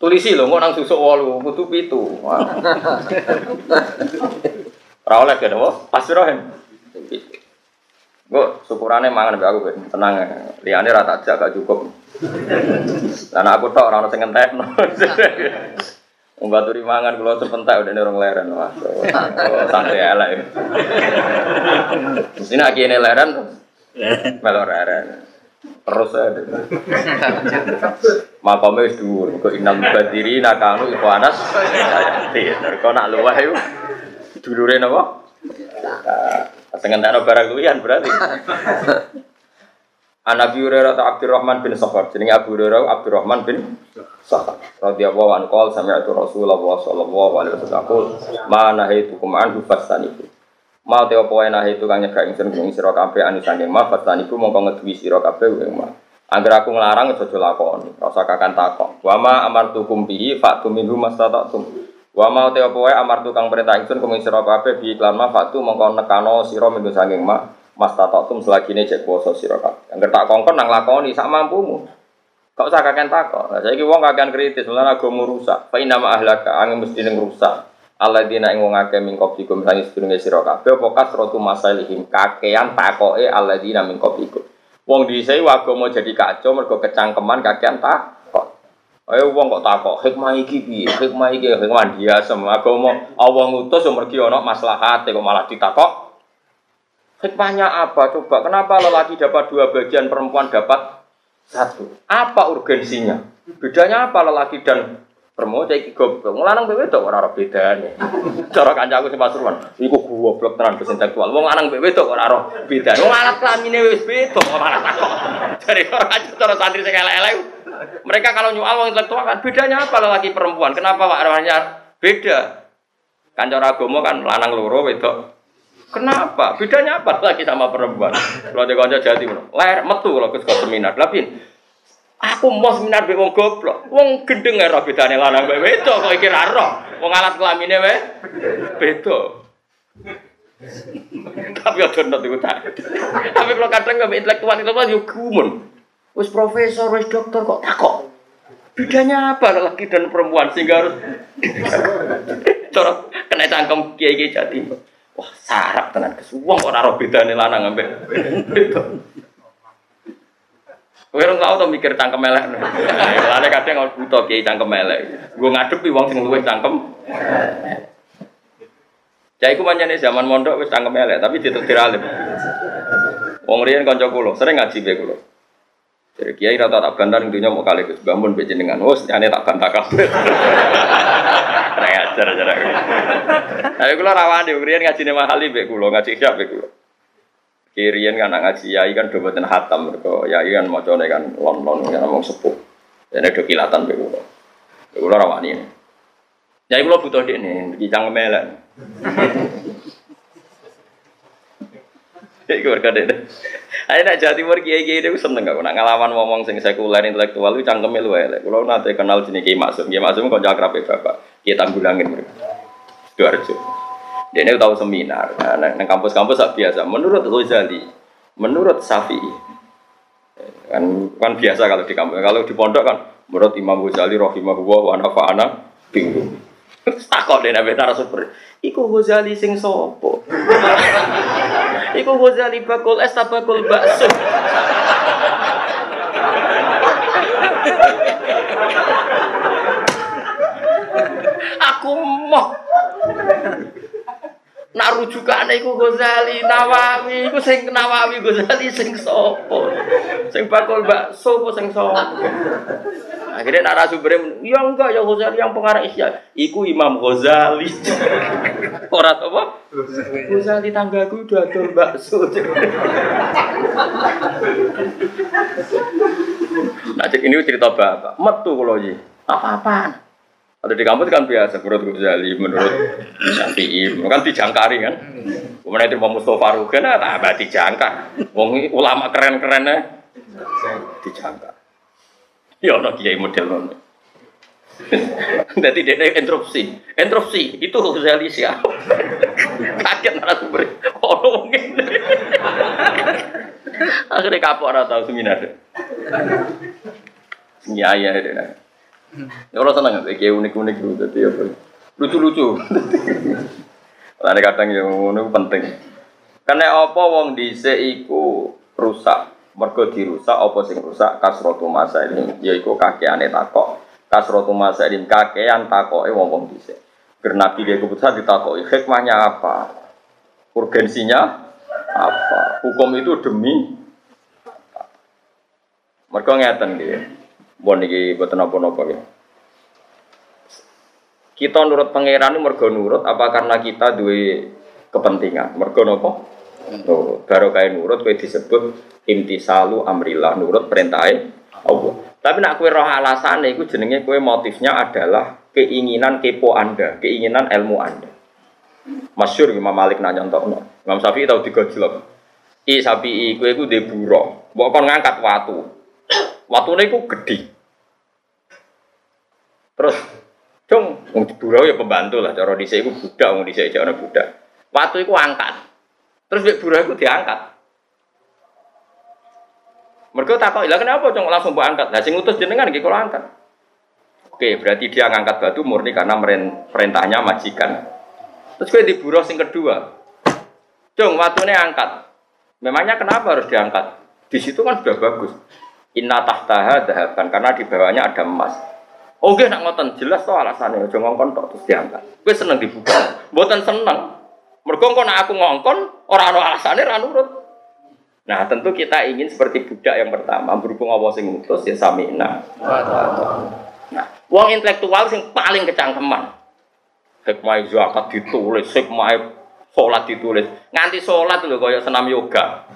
Tulisi lho, kok nang susuk wolu, kudu pitu. Wah. Ora oleh kan, apa? Pasti rohen. Gue syukurane mangan mbek aku ben tenang. Liyane ra tak jak gak cukup. Nek aku tok ora ono sing ngentekno. Wong baturi mangan kula sepentak udah orang leren. Wah, santai elek. Mesti nek kene leren melor leren. Terus aja. Makamnya wis dhuwur. Kok inal badiri nakanu iku anas. Sayati. Kok nak luwah iku dulure napa? Sengentakno barang kuwian berarti. An Abi Hurairah ta Abdurrahman bin Sakhar. Jenenge Abu Hurairah Abdurrahman bin Sakhar. Radhiyallahu anhu qol sami'tu Rasulullah sallallahu alaihi wasallam ma nahaitukum anhu fastanibu. Ma te opo enak itu kang nyegah ingsun ing sira kabeh anu saking ma fastanibu mongko ngeduwi sira kabeh ing ma. Angger aku nglarang aja lakoni, ora usah kakan takok. Wa ma amartukum bihi fa'tu minhu mastata'tum. Wa ma te opo wae amartu kang perintah ingsun kuming sira kabeh bi iklan ma fa'tu mongko nekano sira minggu saking ma mas tatatum selagi ini cek poso sira kabeh. Angger tak kongkon nang lakoni sak mampumu. Kok usah kakek takok. Lah saiki wong kakean kritis, mulane agama rusak. Fa inna ma ahlaka angin mesti ning rusak. Alladzina ing wong akeh min qablikum sing sedurunge sira kabeh apa kasratu masalihim kakean takoke alladzina min qablikum. Wong dhisik agama jadi kacau mergo kecangkeman kakean takok. Ayo wong kok takok, hikmah iki piye? Hikmah iki hikmah dia semua agama Allah ngutus yo mergi ana maslahate kok malah ditakok Hikmahnya apa? Coba, kenapa lelaki dapat dua bagian, perempuan dapat satu? Apa urgensinya? Bedanya apa lelaki dan perempuan? Saya iki goblok. Ngelanang bewe tok ora ora bedane. Cara kancaku sing Pasuruan, iku goblok tenan bes intelektual. Wong lanang bewe tok ora ora bedane. Wong alat kelamine wis beda kok malah takok. Dari orang cara santri sing elek-elek. Mereka kalau nyual wong intelektual kan bedanya apa lelaki perempuan? Kenapa Pak arwahnya beda? Kan cara agama kan lanang loro wedok Kenapa? Bedanya apa lagi sama perempuan? Kalau dia konco jadi ler metu kalau ke seminar. Tapi aku mau seminar be wong goblok. Wong gendeng ora bedane lanang mbek wedok kok iki roh. Wong alat kelamine wae beda. Tapi aja nonton iku tak. Tapi kalau kadang nggak intelektual itu kan yo gumun. Wis profesor, wis dokter kok takok. Bedanya apa laki dan perempuan sehingga harus cara kena cangkem kiai-kiai jati. Wah, sarap tenan kes. Wong ora ora bedane lanang ambek. Kowe ora tau mikir cangkem elek. Lane kadang kalau buta kiai cangkem elek. Gue ngadepi wong sing luwih cangkem. Cai ku pancene zaman mondok wis cangkem elek, tapi ditetir alim. Wong riyen kanca kula, sering ngaji be kula. Jadi kiai rata tak bantar dunia mau kali Gus bangun be jenengan. Wes nyane tak bantah kabeh. Rek ajar ajar. Ayo kula rawani riyen ngajine mahali be kula, ngaji siap be kula. Kirian kan ngaji yai kan do boten hatam mergo yai kan macane kan lon-lon kan ngomong sepuh. Dene do kilatan be kula. Be kula rawani. Yai kula butuh dekne, iki cangkem elek. Iku berkade. Ayo nak Jawa Timur kiai kiai itu seneng gak? Nak ngalaman ngomong sing sekuler intelektual itu cangkeme lu elek. Kalau nanti kenal jenis Kiai Maksum, Kiai Maksum kok jakrap bapak. Kiai tanggulangin mereka. Sidoarjo. Dia ini tahu seminar. Nah, kampus-kampus biasa. Menurut Ghazali, menurut Syafi'i, kan kan biasa kalau di kampus. Kalau di pondok kan menurut Imam Ghazali rahimahullah wa nafa'ana bingung. Takok deh nabi narasumber. Iku Ghazali sing sopo. Iku Ghazali bakul es bakul bakso. Aku mau Nak rujukane iku Ghazali, Nawawi, iku sing Nawawi Ghazali sing sapa? Sing bakul bakso sing sapa? Akhirnya narasumbernya, ya enggak ya Ghazali yang pengarang Isya. Iku Imam Ghazali. Orang apa? Ghazali tanggaku udah ada bakso. nah, ini cerita bapak. Metu kalau ini. Apa-apaan? Ada di kampus kan biasa menurut Ghazali, menurut Syafi'i, kan dijangkari kan. Kemudian itu mau Mustafa Rugen, nah tambah dijangka. Wong ulama keren-kerennya dijangka. Ya ono kiai model ngono. Jadi dia interupsi, interupsi itu Ghazali siapa? Kaget narasumber. Oh mungkin. Akhirnya kapok orang tahu seminar. Iya iya iya. Ya orang seneng kayak unik-unik gitu, jadi apa? Lucu-lucu. Lalu kadang yang unik penting. Karena apa wong dhisik iku rusak. Mergo dirusak apa sing rusak kasrotu masa ini yaiku kakeane takok. Kasrotu masa ini kakean takoke wong-wong dhisik. Karena Nabi dia keputusan ditakoki hikmahnya apa? Urgensinya apa? Hukum itu demi mereka ngeten gitu. Bon iki boten napa-napa ya. Kita nurut pangeran mergo nurut apa karena kita duwe kepentingan? Mergo napa? Nurut. Baru kayak nurut kowe disebut intisalu amrillah, nurut perintah Allah. Tapi nak kue roh alasan itu jenenge kue motifnya adalah keinginan kepo Anda, keinginan ilmu Anda. Masyur Imam Malik nanya untuk Imam Syafi'i tahu digojlok. I sapi kue ku deburo, bukan ngangkat watu. Watu ini ku gede. Terus, dong, wong burau ya pembantu lah. Cara dhisik iku budak, wong dhisik jane budak. Watu iku angkat. Terus mek burau iku diangkat. Mereka takut, lah kenapa cong langsung buat angkat? Nah, sing utus jenengan nggih kalau angkat. Oke, berarti dia ngangkat batu murni karena perintahnya majikan. Terus gue di buruh sing kedua. Cong, watunya angkat. Memangnya kenapa harus diangkat? Di situ kan sudah bagus. Inna tahtaha dahaban karena di bawahnya ada emas. Oke, nak ngoten jelas tuh alasannya. Ojo ngongkon terus diangkat. Gue seneng dibuka. Buatan seneng. Mergo nak aku ngongkon, orang ada alasannya ra nurut. Nah, tentu kita ingin seperti budak yang pertama, berhubung Allah sing ngutus ya samina. Nah, uang intelektual sing paling kecangkeman. Hikmah zakat ditulis, hikmah sholat ditulis. Nganti sholat lho kaya senam yoga.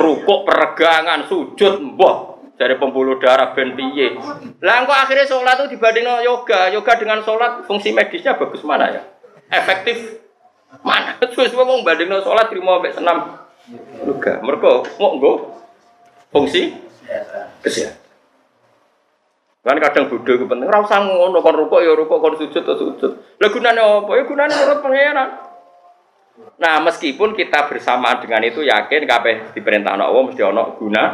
Rukuk peregangan, sujud mbah dari pembuluh darah ben piye. Lah akhirnya sholat itu dibanding yoga, yoga dengan sholat fungsi medisnya bagus mana ya? Efektif mana? Terus wong banding sholat terima sampai senam yoga. Mereka mau nggo fungsi kesehatan. Kan kadang bodho ku penting. Ora usah ngono kon rukuk ya rukuk kon sujud ya sujud. Lah gunane apa? Ya gunane menurut pangeran. Nah, meskipun kita bersamaan dengan itu yakin kabeh diperintah Allah mesti ana guna.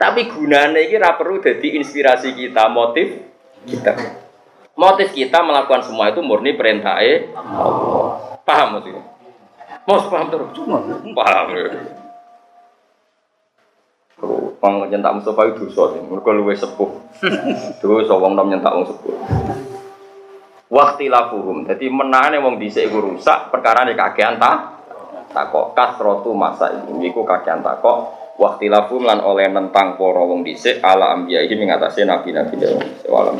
Tapi gunane iki ora perlu jadi inspirasi kita, motif kita. Motif kita melakukan semua itu murni perintah Allah. Paham maksudnya? Mau paham terus? Paham ya. Wong nyentak Mustafa itu dosa sih, mergo luwe sepuh. Dosa wong nom nyentak wong sepuh. Waktu lafuhum, jadi menane wong dhisik iku rusak perkara nek kakean ta takok kasrotu masa ini iku kakean takok waktu lafuhum lan oleh nentang para wong dhisik ala ini mengatasi nabi-nabi dewa.